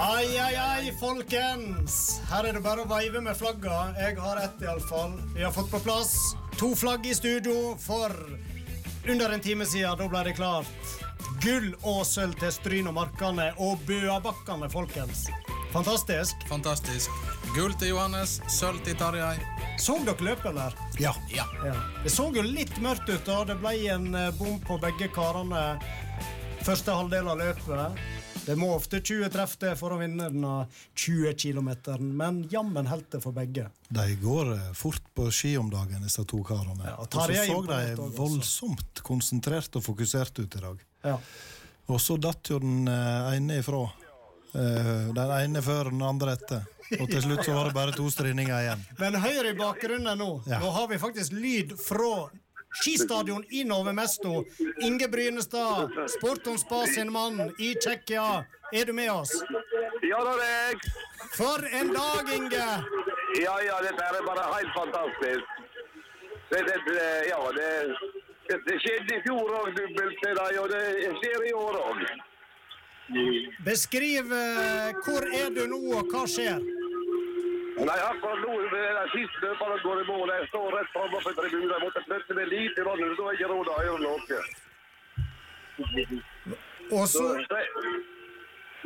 Ai, ai, ai, folkens! Her er det bare å veive med flagga. Jeg har ett, iallfall. Vi har fått på plass to flagg i studio for under en time siden. Da ble det klart. Gull og sølv til Stryn og Markane og Bøabakkene, folkens. Fantastisk. Fantastisk. Gull til Johannes, sølv til Tarjei. Så dere løpet, eller? Ja. Ja. Ja. Det så jo litt mørkt ut, da. Det ble en eh, bom på begge karene første halvdel av løpet. Det må ofte 20 treff til for å vinne denne 20 km, men jammen helt det for begge. De går eh, fort på ski om dagen, disse to karene. Ja, og så så de voldsomt konsentrert og fokusert ut i dag. Ja. Og så datt jo den eh, ene ifra. Eh, Den ene før den andre etter. Og til slutt så var det bare to strinninger igjen. Men høyre i bakgrunnen nå, Ja. nå har vi faktisk lyd fra skistadion i Nove Mesto. Inge Brynestad, Sport Spa sin mann i Tsjekkia. Er du med oss? Ja, det er jeg. For en dag, Inge! Ja, ja, dette er bare helt fantastisk. Det, det, det, ja, det, det, skjedde i fjor òg, dubbelt til deg, og det skjer i år òg. Beskriv eh, hvor er du nå, og hva skjer? Nei, akkurat nå er det siste løperen går i mål. Jeg står rett framme på tribunen. Jeg måtte flytte meg litt i vannet, så da har jeg ikke råd til å gjøre noe. Og Så,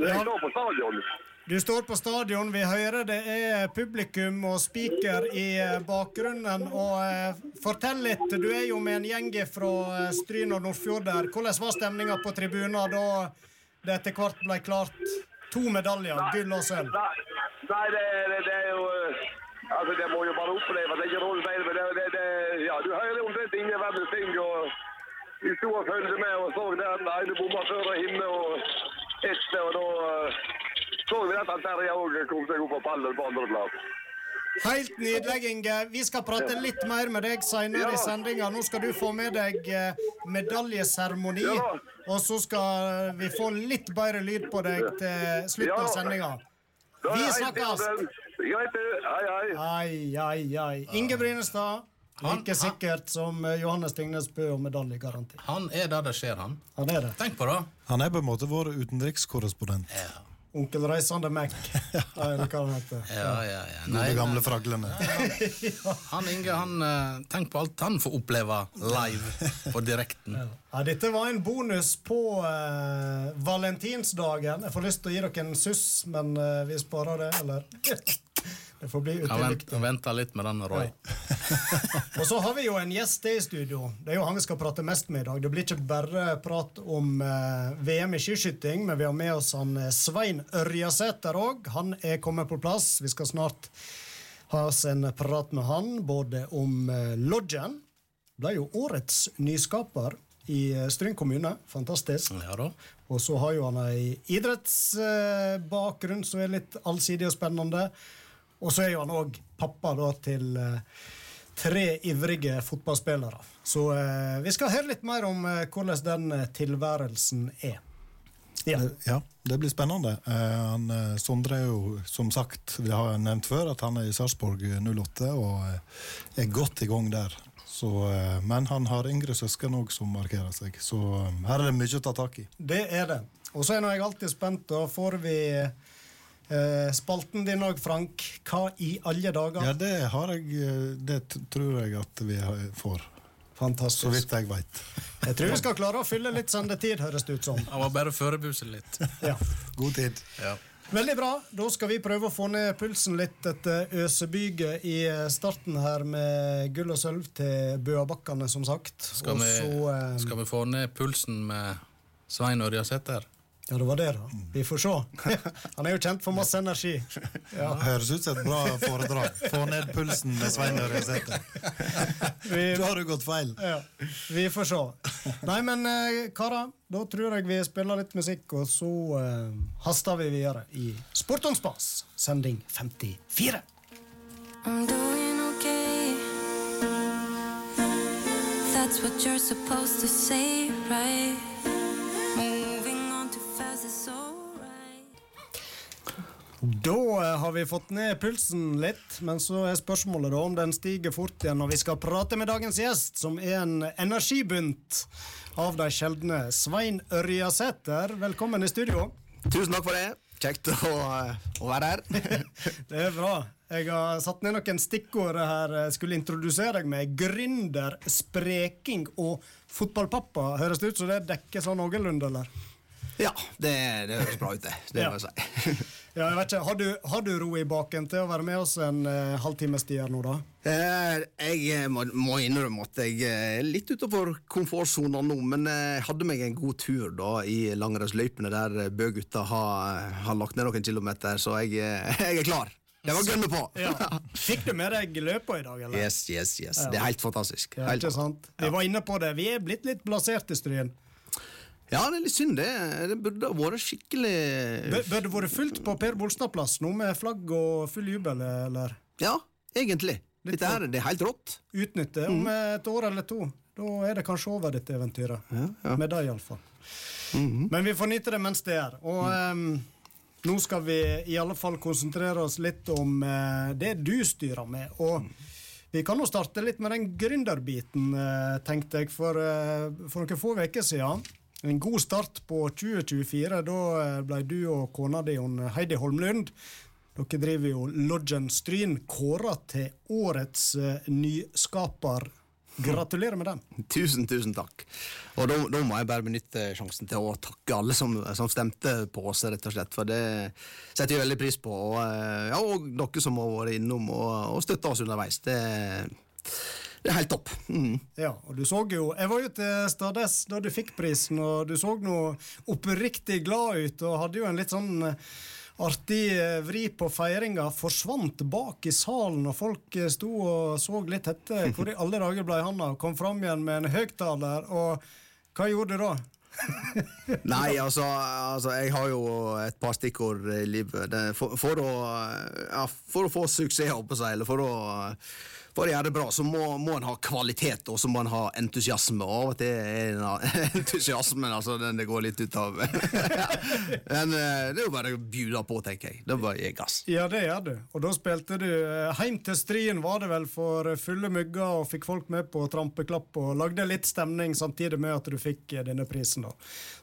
jeg står på stadion. Du står på stadion, vi hører det er publikum og speaker i eh, bakgrunnen. Og eh, Fortell litt, du er jo med en gjeng fra eh, Stryn og Nordfjord der. Hvordan var stemninga på tribunen da det etter hvert ble klart to medaljer, gull og sølv? Nei, det, det, det Altså, det må jo bare oppleve. Det er ikke å si det, det, det, det, ja, du hører omtrent ingen verdens ting. og Vi sto og fulgte med og så den ene bomma før hinne og etter, og da eh, så vi at Terje òg kom seg opp på pallen på andreplass. Helt nydelig, Inge. Vi skal prate litt mer med deg senere i Ja. sendinga. Nå skal du få med deg eh, medaljeseremoni, Ja. og så skal vi få litt bedre lyd på deg til slutten av Ja. sendinga. Er Vi snakkes! Greit, du. Hei, hei. Ai, ai, ai. Inge Brynestad. Han- Like sikkert som eh, Johannes Tingnes Bø og medaljegaranti. Han er der det skjer, han. Han er det. Tenk på det. Han er på en måte vår utenrikskorrespondent. Ja, Onkel Reisende Mac. Eller hva han heter. ja, ja. ja. De Nei, gamle fraglene. han Inge, han eh, Tenk på alt han får oppleve live på direkten. Ja, dette var en bonus på uh, valentinsdagen. Jeg får lyst til å gi dere en suss, men uh, vi sparer det, eller? Det får bli Han ute vent, venter litt med den, Roy. Og så har vi jo en gjest i studio. Det er jo han vi skal prate mest med i dag. Det blir ikke bare prat om uh, VM i skiskyting, men vi har med oss han eh, Svein Ørjasæter òg. Han er kommet på plass. Vi skal snart ha oss en prat med han, både om uh, Lodgen. Ble jo årets nyskaper i eh, Stryn kommune. Fantastisk. Ja da. Og så har jo han ei idrettsbakgrunn som er litt allsidig og spennende. Og så er jo han òg pappa da til eh, tre ivrige fotballspillere. Så eh, vi skal høre litt mer om eh, hvordan den tilværelsen er. Ja. Ja, det blir spennende. Eh, han, Sondre er jo, som sagt, vi har nevnt før, at han er i Sarpsborg 08 og er godt i gang der. Så, eh, men han har yngre søsken òg som markerer seg, så eh, her er det mye å ta tak i. Det er det. Og så er jeg alltid spent. Da får vi eh, spalten din òg, Frank. Hva i alle dager? Ja, det har jeg Det tror jeg at vi får. Fantastisk. Så vidt jeg veit. Jeg tror vi skal klare å fylle litt sendetid, høres det ut som. Det var bare å forberedt litt. Ja. God tid. Ja. Veldig bra. Da skal vi prøve å få ned pulsen litt etter øsebyget i starten her med gull og sølv til Bøabakkene, som sagt. Skal, Og vi, eh, skal vi få ned pulsen med Svein Ørjasæter? Ja, det var det, da. Vi får se. Han er jo kjent for masse energi. Ja. Høres ut som et bra foredrag. Få ned pulsen med Svein Ørjesæter. Sæther. Da har du gått feil. ja. vi får se. Nei, men eh, karer, da tror jeg vi spiller litt musikk, og så uh, haster vi videre i Sport on Spas, sending 54. I'm doing okay. That's what you're supposed to say, right? Da har vi fått ned pulsen litt, men så er spørsmålet da om den stiger fort igjen når vi skal prate med dagens gjest, som er en energibunt av de sjeldne. Svein Ørjasæter, velkommen i studio. Tusen takk for det. kjekt å, å være her. Det er bra. Jeg har satt ned noen stikkord her. Jeg skulle introdusere deg med gründer, spreking og fotballpappa. Høres det ut som det dekker sånn noenlunde, eller? Ja, det, det høres bra ut, det. Det Ja. si. Ja, jeg vet ikke. Har du, har du ro i baken til å være med oss en uh, halvtimes tid nå, da? Eh, Jeg eh, må, må innrømme at jeg er litt utenfor komfortsona nå, men jeg hadde meg en god tur da i langrennsløypene der Bø-gutta har, har lagt ned noen kilometer, så jeg, jeg er klar. Det var gønne på! Ja. Fikk du med deg løpa i dag, eller? Yes, yes, yes. Det er helt fantastisk. Ja, Helt? Vi var inne på det. Vi er blitt litt plassert i Stryn. Ja, det er litt synd, det. Det burde ha vært skikkelig Bør bør det vært fullt på Per Bolstad-plass nå med flagg og full jubel, eller? Ja, egentlig. Litt Dette her, det er helt rått. Utnytte om et år eller to. Da er det kanskje over, dette eventyret. Med deg, iallfall. Men vi får nyte det mens det er. Og ehm, nå skal vi i alle fall konsentrere oss litt om uh, det du styrer med. Og vi kan jo starte litt med den gründerbiten, uh, tenkte jeg, for, uh, for noen få uker siden. En god start på 2024. Da eh, ble du og kona di Heidi Holmlund dere driver jo Lodgen Stryn, kåra til årets eh, nyskaper. Gratulerer med den. Tusen, tusen takk. Og da, da må jeg bare benytte sjansen til å takke alle som, som stemte på oss, rett og slett. For det setter jeg veldig pris på. Og, eh, ja, og dere som har vært innom og, og støtta oss underveis. Det, det er helt topp. Mm. Ja, og du så jo Jeg var jo til stades da du fikk prisen, og du så noe oppriktig glad ut, og hadde jo en litt sånn eh, artig eh, vri på feiringa. Forsvant bak i salen, og folk eh, sto og så litt etter. Hvor i alle dager ble han av? Kom fram igjen med en høyttaler, og hva gjorde du da? Nei, altså, altså Jeg har jo et par stikkord i livet. For, for, å, ja, for å få suksess, holdt jeg, eller for å, for å gjøre det bra, så må, må en ha kvalitet, og så må en ha entusiasme. Og av og til er den entusiasmen altså, den det går litt ut av. Men eh, det er jo bare å bjuda på, tenker jeg. Det er bare å gi gass. Ja, det gjør du. Og da spilte du eh, Heim til strien var det vel for fulle mugger, og fikk folk med på trampeklapp og lagde litt stemning samtidig med at du fikk eh, denne prisen. da.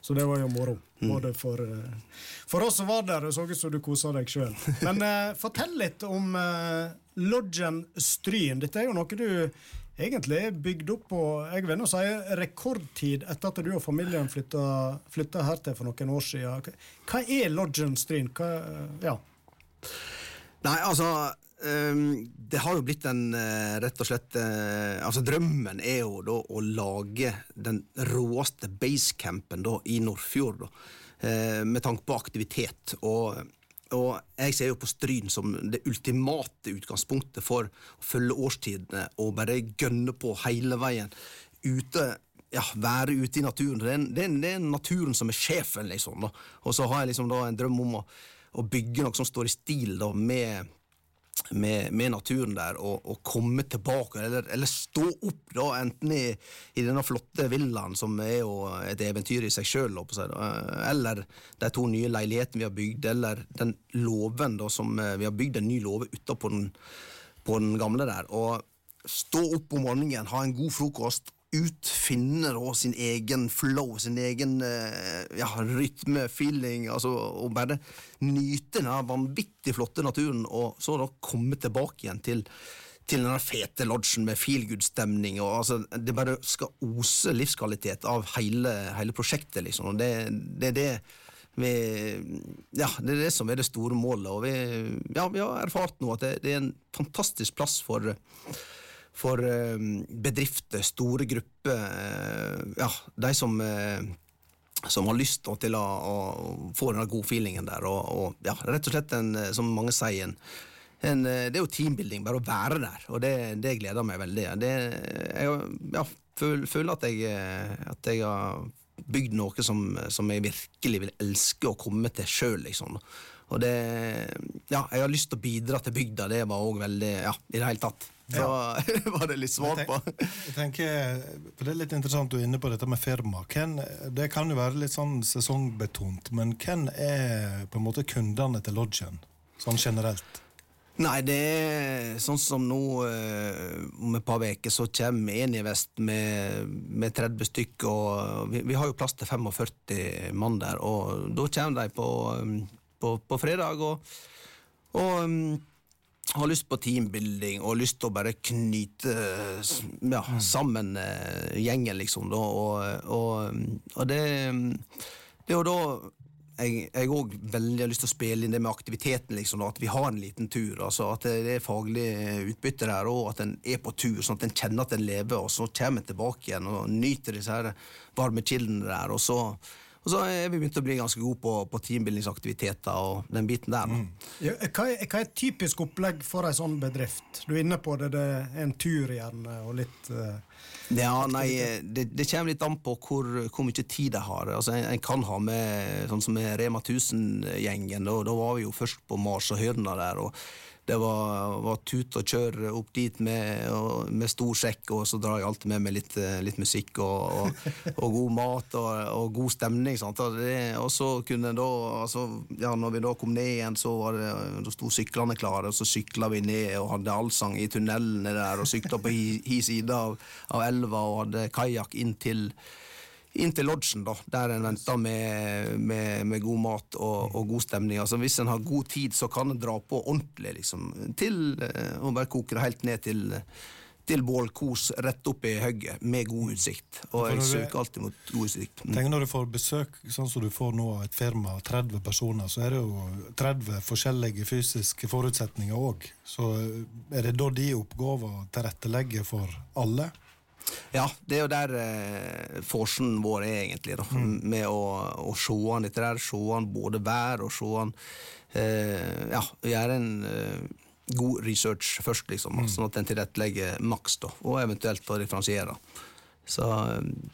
Så det var jo moro. Både for, eh, for oss som var der, og så ut som du kosa deg sjøl. Men eh, fortell litt om eh, Lodgen Stryn. Dette er jo noe du egentlig er bygd opp på jeg vil nå si, rekordtid etter at du og familien flytta, flytta her til for noen år siden. Hva er Lodgen Stryn? Hva, ja. Nei, altså Det har jo blitt en eh, rett og slett eh, Altså Drømmen er jo da å lage den råeste basecampen da i Nordfjord. da, eh, Med tanke på aktivitet. Og, og jeg ser jo på Stryn som det ultimate utgangspunktet for å følge årstidene og bare gønne på hele veien. Ute ja, være ute i naturen. Det er, det, er, det er naturen som er sjefen, liksom. da. Og så har jeg liksom da en drøm om å, å bygge noe som står i stil da, med, med, med naturen der, og, og komme tilbake, eller, eller stå opp, da, enten i, i denne flotte villaen, som er jo et eventyr i seg sjøl, eller de to nye leilighetene vi har bygd, eller den låven som eh, vi har bygd en ny låve utapå den, den gamle der. og Stå opp om morgenen, ha en god frokost, ut, finne da sin egen flow, sin egen eh, ja, rytme, feeling, altså, og bare nyte den vanvittig flotte naturen, og så da komme tilbake igjen til til den fete lodgen med feelgood-stemning. altså, Det bare skal ose livskvalitet av hele, hele prosjektet, liksom. og det, det det vi, ja, det er det som er det store målet. og Vi, ja, vi har erfart nå at det, det er en fantastisk plass for for eh, bedrifter, store grupper, eh, ja, de som, eh, som har lyst til å, å få den gode feelingen der. Og, og ja, rett og slett, en, som mange sier, en, en, det er jo teambuilding, bare å være der. Og det, det gleder meg veldig. Det, jeg ja, føl, føler at jeg, at jeg har bygd noe som, som jeg virkelig vil elske å komme til sjøl, liksom. Og det Ja, jeg har lyst til å bidra til bygda. Det var òg veldig Ja, i det hele tatt. Så var det litt svar på. Jeg tenker, for Det er litt interessant du er inne på dette med firma. Hvem, det kan jo være litt sånn sesongbetont, men hvem er på en måte kundene til lodgen, sånn generelt? Nei, det er sånn som nå eh, om et par uker så kommer Enivest med, med 30 stykk, og vi, vi har jo plass til 45 mann der, og da kommer de på, på, på fredag. Og, og um, har lyst på teambuilding og lyst til å bare knyte ja, sammen eh, gjengen, liksom. Da, og, og, og det, det er jo da jeg òg veldig har lyst til å spille inn det med aktiviteten, liksom, at vi har en liten tur. altså At det er faglig utbytte der, og at en er på tur, sånn at en kjenner at en lever, og så kommer en tilbake igjen og nyter disse her varme kildene der. og så og så er vi begynt å bli ganske gode på, på teambuildingsaktiviteter og den biten der. Mm. Ja, hva, er, hva er et typisk opplegg for ei sånn bedrift? Du er inne på det, det er en tur gjerne, og litt uh, Ja, nei, det, det kommer litt an på hvor, hvor mye tid jeg har. Altså, en, en kan ha med sånn som med Rema 1000-gjengen. Da, da var vi jo først på Mars og Hørna der. og det var, var tut og kjør opp dit med, og, med stor sekk, og så drar jeg alltid med meg litt, eh, litt musikk og, og, god mat og, god stemning. Sant? Og så kunne da, altså, ja, når vi da kom ned igjen, så var det, da sto syklene klare, og så sykla vi ned og hadde allsang i tunnelene der, og sykla på hi, hi side av, av elva og hadde kajakk inn til inn til lodgen, da, der en venter med, med, med god mat og, og god stemning. Altså Hvis en har god tid, så kan en dra på ordentlig, liksom, til eh, og bare koke det helt ned til, til bålkos rett opp i høgget, med god utsikt. Og jeg søker alltid mot god utsikt. Mm. Tenk når du får besøk, sånn som du får nå av et firma av 30 personer, så er det jo 30 forskjellige fysiske forutsetninger òg. Så eh, er det da de oppgaver å tilrettelegge for alle? Ja, det er jo der eh, forsen vår er, egentlig. da Med å, å se an dette der. Se an både vær og se an eh, Ja, gjøre en eh, god research først, liksom. Sånn at en tilrettelegger maks, da. Og eventuelt da differensiere. Så,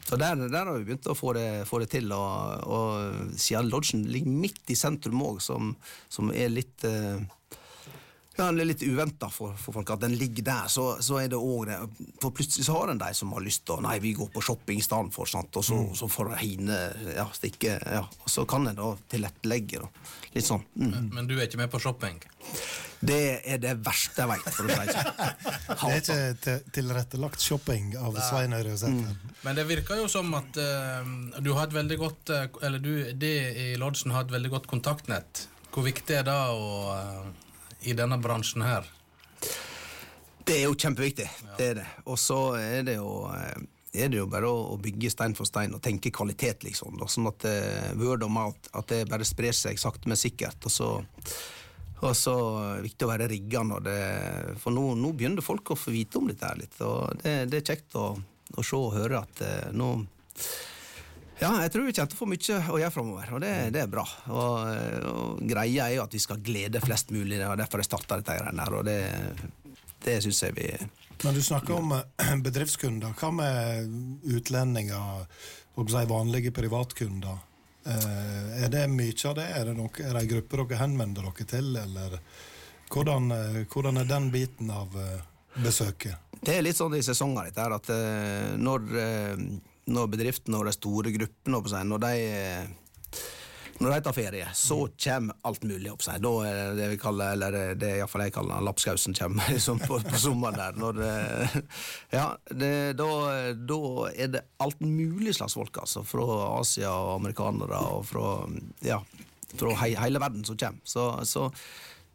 så der, der har vi begynt å få det, få det til. Og, og siden lodgen ligger midt i sentrum òg, som, som er litt eh, ja, det er litt uventa for, for folk at den ligger der. Så, så er det også det For plutselig så har en de som har lyst til å Nei, vi går på shopping for, sant? og så, så får hine, ja, stikke ja, Og så kan en da tilrettelegge. Da. Litt sånn. Mm. Men du er ikke med på shopping? Det er det verste jeg veit, det sånn. Det er ikke til- tilrettelagt shopping av Svein Ørjasæter. Men det virker jo som at uh, du har et veldig godt eh, Eller du, det i lodgen har et veldig godt kontaktnett. Hvor viktig er det å, eh, i denne bransjen her? Det er jo kjempeviktig. Det er det. Og så er det jo eh, er det jo bare å, å bygge stein for stein og tenke kvalitet, liksom. Da, sånn at eh, word of mouth at det bare sprer seg sakte, men sikkert. Og så og så er det viktig å være rigga når det For nå, nå begynner folk å få vite om dette her litt, og det, det er kjekt å, å se og høre at eh, nå ja, jeg tror vi kommer til å få mye å gjøre framover, og det, det er bra. Og, og Greia er jo at vi skal glede flest mulig, og derfor jeg starta dette her, og det, det synes jeg vi Men du snakker om eh, bedriftskunder. Hva med utlendinger, og vanlige privatkunder? Eh, er det mye av det? Er det, noe, er det en gruppe dere henvender dere til, eller hvordan, eh, hvordan er den biten av besøket? Det er litt sånn i sesonger dette her, at når, eh, når bedriftene og de store gruppene opp, seg, når de når de tar ferie, så kommer alt mulig opp seg. Da er det det vi kaller, eller det er iallfall jeg kaller lapskausen kommer liksom på, på sommeren der. Når det, ja, det, da, da er det alt mulig slags folk, altså. Fra Asia og amerikanere og fra, ja, fra he, hele verden som kommer. Så, så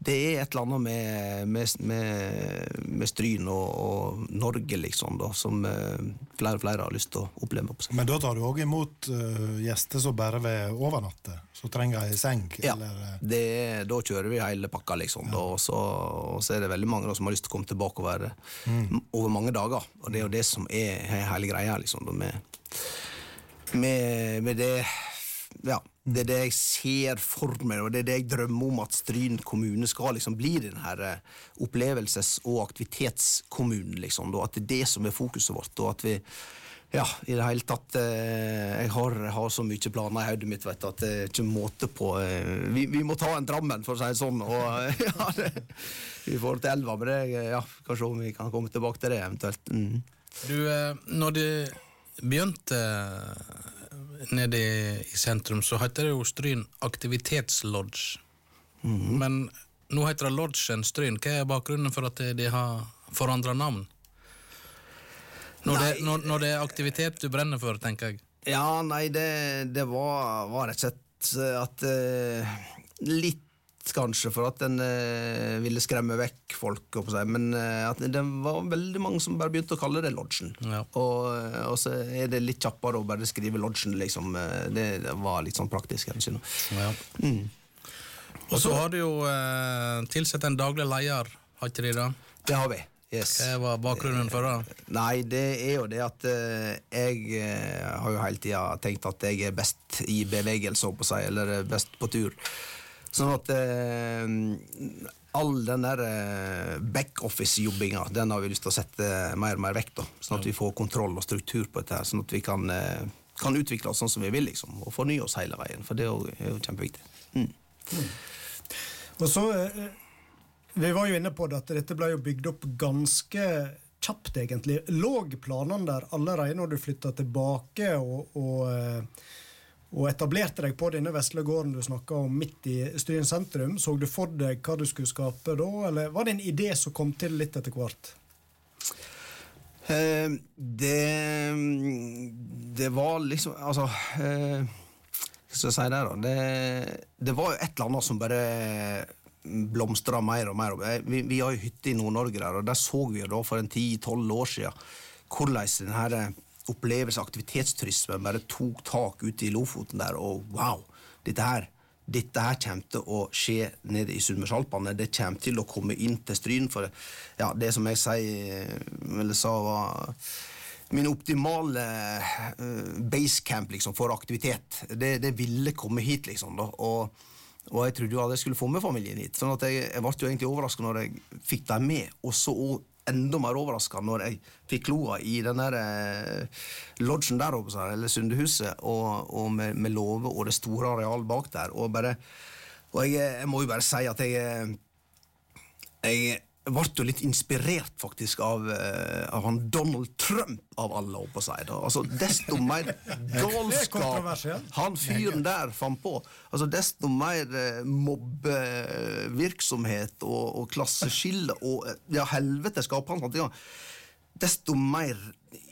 det er et eller annet med, med, med, med Stryn og, og Norge, liksom, da, som eh, flere og flere har lyst til å oppleve. På seg. Men da tar du òg imot uh, gjester som bare vil overnatte, som trenger ei seng? Ja, eh, det, da kjører vi hele pakka, liksom. Da, og, så, og så er det veldig mange da, som har lyst til å komme tilbake over, over mange dager. Og det er jo det som er hele greia, liksom. Da, med, med, med det Ja. Det er det jeg ser for meg, og det er det jeg drømmer om at Stryn kommune skal liksom bli den her eh, opplevelses- og aktivitetskommunen. liksom, At det er det som er fokuset vårt. og at vi ja, i det hele tatt eh, Jeg har, har så mye planer i hodet mitt vet at det er ikke måte på eh, vi, vi må ta en Drammen, for å si det sånn. Og, ja, det, I forhold til elva. Men det, ja, kanskje om vi kan komme tilbake til det eventuelt. Mm. Du, eh, når du begynte nede i, i sentrum, så heter det jo Stryn aktivitetslodge. Men nå heter det Lodgen Stryn. Hva er bakgrunnen for at de har forandra navn? Når det, når, når det er aktivitet du brenner for, tenker jeg. Ja, nei, det, det var, var rett og slett at uh, litt kanskje for at den eh, ville skremme vekk folk, men eh, at det var veldig mange som bare begynte å kalle det Lodgen. Ja. Og, eh, og så er det litt kjappere å bare skrive Lodgen, liksom. eh, Det, det var litt sånn praktisk hensyn. Ja. Mm. Og så har du jo eh, tilsatt en daglig leder, har ikke de det? Det har vi. Yes. Hva var bakgrunnen for det? Nei, det er jo det at eh, jeg eh, har jo hele tida tenkt at jeg er best i bevegelse, holdt på å si, eller eh, best på tur. Sånn at eh, all den der eh, backoffice-jobbinga, den har vi lyst til å sette mer og mer vekk, da. Sånn at vi får kontroll og struktur på dette, her, sånn at vi kan, eh, kan utvikle oss sånn som vi vil, liksom. Og fornye oss hele veien, for det er jo, kjempeviktig. Mm. Og så, eh, Vi var jo inne på det at dette ble jo bygd opp ganske kjapt, egentlig. Lå planene der allerede når du flytta tilbake og, og, eh, og etablerte deg på denne vesle gården du snakka om midt i Stryn sentrum? Så du for deg hva du skulle skape da, eller var det en idé som kom til litt etter hvert? Eh, det Det var liksom Altså eh, Hva skal jeg si der, da? Det, det var jo et eller annet som bare blomstra mer og mer. Eh, Vi, vi har jo hytte i Nord-Norge der, og der så vi jo da for en 10-12 år siden hvordan den her opplevelse- og aktivitetsturismen bare tok tak ute i Lofoten der, og wow! Dette her dette her kommer til å skje nede i Sunnmørsalpene. Det kommer til å komme inn til Stryn. For ja, det som jeg sier, eller sa, var min optimale uh, basecamp liksom, for aktivitet. Det, det ville komme hit, liksom. Da. Og, og jeg trodde jo at jeg skulle få med familien hit. sånn at jeg, jeg ble jo egentlig overraska når jeg fikk dem med. Og så enda mer overraska når jeg fikk kloa i den der eh, lodgen der oppe, eller Sundehuset, og, og med, med låve og det store arealet bak der. Og, bare, og jeg, jeg må jo bare si at jeg eh, jeg ble jo litt inspirert faktisk av, eh, av han Donald Trump, av alle, holdt på å si. da. Altså, desto mer galskap han fyren der fant på, altså desto mer eh, mobbevirksomhet og, og klasseskille og eh, ja, helvete skaper han. Sånn, ja. Desto mer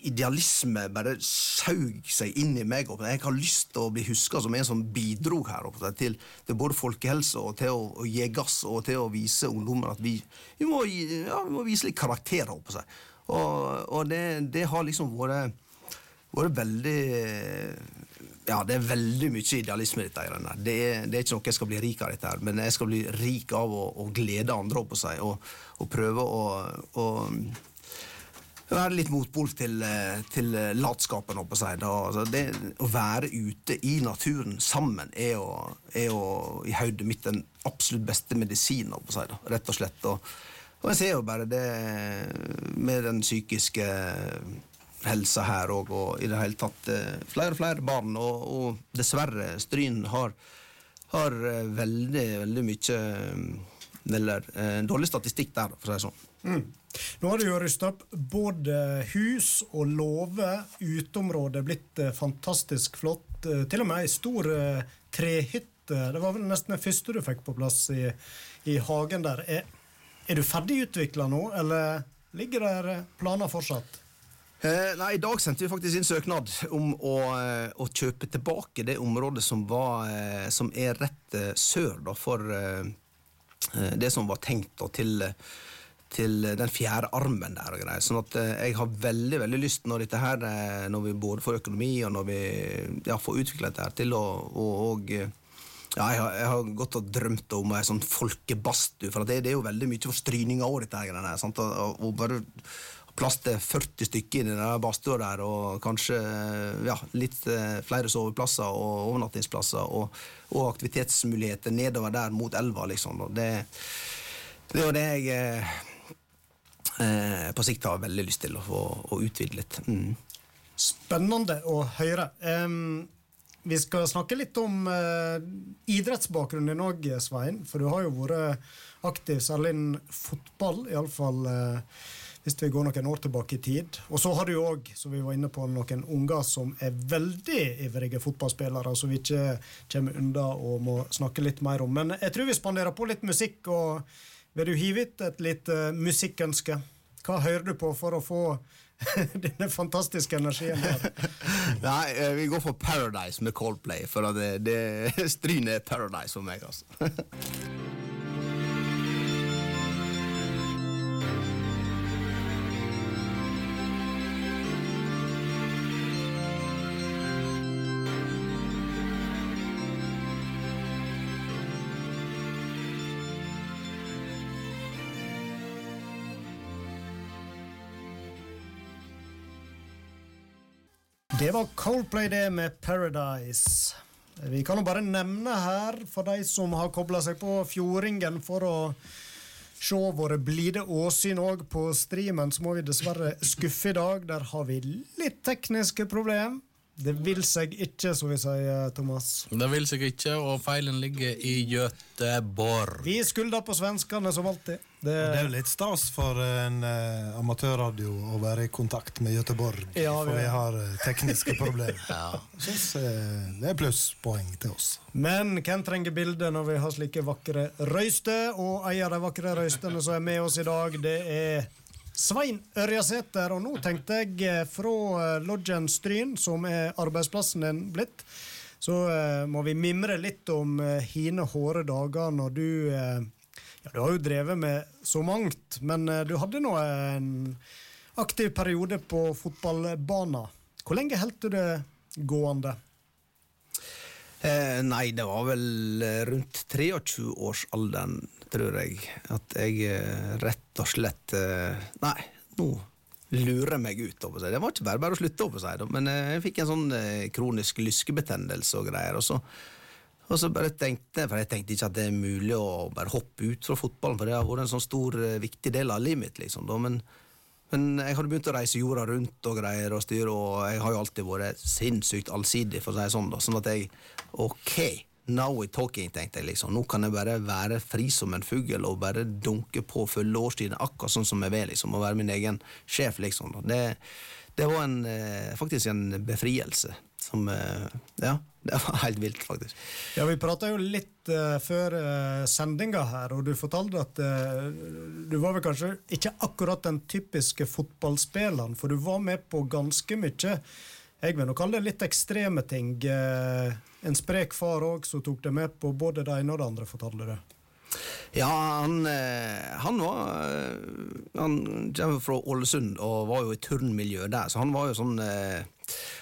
idealisme bare saug seg inn i meg. og Jeg har lyst til å bli huska som en som bidro her oppe til, til både folkehelse og til å, å gi gass og til å vise ungdommer at vi, vi, må, ja, vi må vise litt karakter. her oppe å. Og, og det, det har liksom vært vært veldig Ja, det er veldig mye idealisme i dette. Det er, det er ikke noe jeg skal bli rik av, dette her, men jeg skal bli rik av å, å glede andre opp på seg, og, og prøve å, å være litt motpol til, eh, til latskapen. holdt på å si. Da, altså det, å være ute i naturen sammen er jo, er jo i hodet mitt den absolutt beste medisinen, da, rett og slett. Og, og jeg ser jo bare det med den psykiske helsa her òg, og i det hele tatt eh, flere og flere barn. Og, og dessverre, Stryn har, har eh, veldig, veldig mye eh, Eller eh, dårlig statistikk der, for å si det sånn. Mm. Nå har du jo rusta opp både hus og låve, uteområdet, blitt eh, fantastisk flott. Eh, til og med ei stor eh, trehytte. Det var vel nesten den første du fikk på plass i, i hagen der. Er, er du ferdig utvikla nå, eller ligger der planer fortsatt? Eh, nei, I dag sendte vi faktisk inn søknad om å, å kjøpe tilbake det området som, var, som er rett sør da, for det som var tenkt da, til, til den fjerde armen der. og greier. Sånn at eh, jeg har veldig veldig lyst, når dette her, eh, når vi både får økonomi og når vi ja, får utvikla dette her, til å og, eh, ja, jeg har, jeg har gått og drømt om ei sånn folkebadstue, for det, det er jo veldig mye for stryninga òg, dette her. sant? Og, og, bare plass til 40 stykker i den badstua der, og kanskje ja, litt eh, flere soveplasser og overnattingsplasser, og, og aktivitetsmuligheter nedover der mot elva, liksom. Og det, det jo det jeg eh, eh, på sikt har veldig lyst til å få å utvide litt. Mm. Spennende å høre. Um vi skal snakke litt om eh, idrettsbakgrunnen din òg, Svein. For du har jo vært aktiv særlig innen fotball, iallfall uh, hvis vi går noen år tilbake i tid. Og så har du jo òg, som vi var inne på, noen unger som er veldig ivrige fotballspillere, som vi ikke kommer unna og må snakke litt mer om. Men jeg tror vi spanderer på litt musikk, og vil du hive ut et lite musikkønske? Hva hører du på for å få denne fantastiske energien her? Nei, eh, vi går for Paradise med Coldplay, for det, det Stryn er Paradise for meg, altså. Det var Coldplay det med Paradise. Vi kan jo bare nevne her, for de som har kobla seg på Fjordingen for å se våre blide åsyn òg på streamen, så må vi dessverre skuffe i dag. Der har vi litt tekniske problem. Det vil seg ikke, som vi sier, Thomas. Det vil seg ikke, og feilen ligger i Göteborg. Vi skylder på svenskene, som alltid. Det, Det er jo litt stas for en uh, amatørradio å være i kontakt med Göteborg, Ja, for vi- vi har eh, tekniske problemer. Jeg synes uh, det er plusspoeng til oss. Men hvem trenger bilde når vi har slike vakre røyster? Og en av de vakre røystene som er med oss i dag, det er Svein Ørjasæter. Og nå tenkte jeg eh, fra eh, Lodgen Stryn, som er arbeidsplassen din blitt, så eh, må vi mimre litt om eh, hine hårde dager når du Ja, du har jo drevet med så mangt, men du hadde nå en aktiv periode på fotballbanen. Hvor lenge holdt du det gående? Nei, det var vel rundt 23-årsalderen, tror jeg, at jeg eh, rett og slett eh, Nei, nå lurer jeg meg ut. Over seg. Det var ikke bare bare å slutte, over seg, men eh, jeg fikk en sånn kronisk lyskebetennelse og greier. og så og så bare tenkte for jeg tenkte ikke at det er mulig å bare hoppe ut fra fotballen, for det har vært en sånn stor, viktig del av livet mitt, liksom. Da. Men, men jeg hadde begynt å reise jorda rundt og greier og styre, og jeg har jo alltid vært sinnssykt allsidig, for å si det sånn. da, Sånn at jeg Ok, now we're talking, tenkte jeg liksom. Nå kan jeg bare være fri som en fugl og bare dunke på fulle lårstiden, akkurat sånn som jeg vil, liksom. Og være min egen sjef, liksom. Det, det var en, eh, faktisk en befrielse som eh, Ja, det var helt vilt, faktisk. Ja, Vi prata jo litt uh, før uh, sendinga her, og du fortalte at uh, du var vel kanskje ikke akkurat den typiske fotballspilleren, for du var med på ganske mye. Jeg vil nå kalle det litt ekstreme ting. Eh, en sprek far òg som tok det med på både det ene og det andre, fortalte du. Ja, han, eh, han var eh, Han kommer fra Ålesund og var jo i turnmiljøet der, så han var jo sånn eh,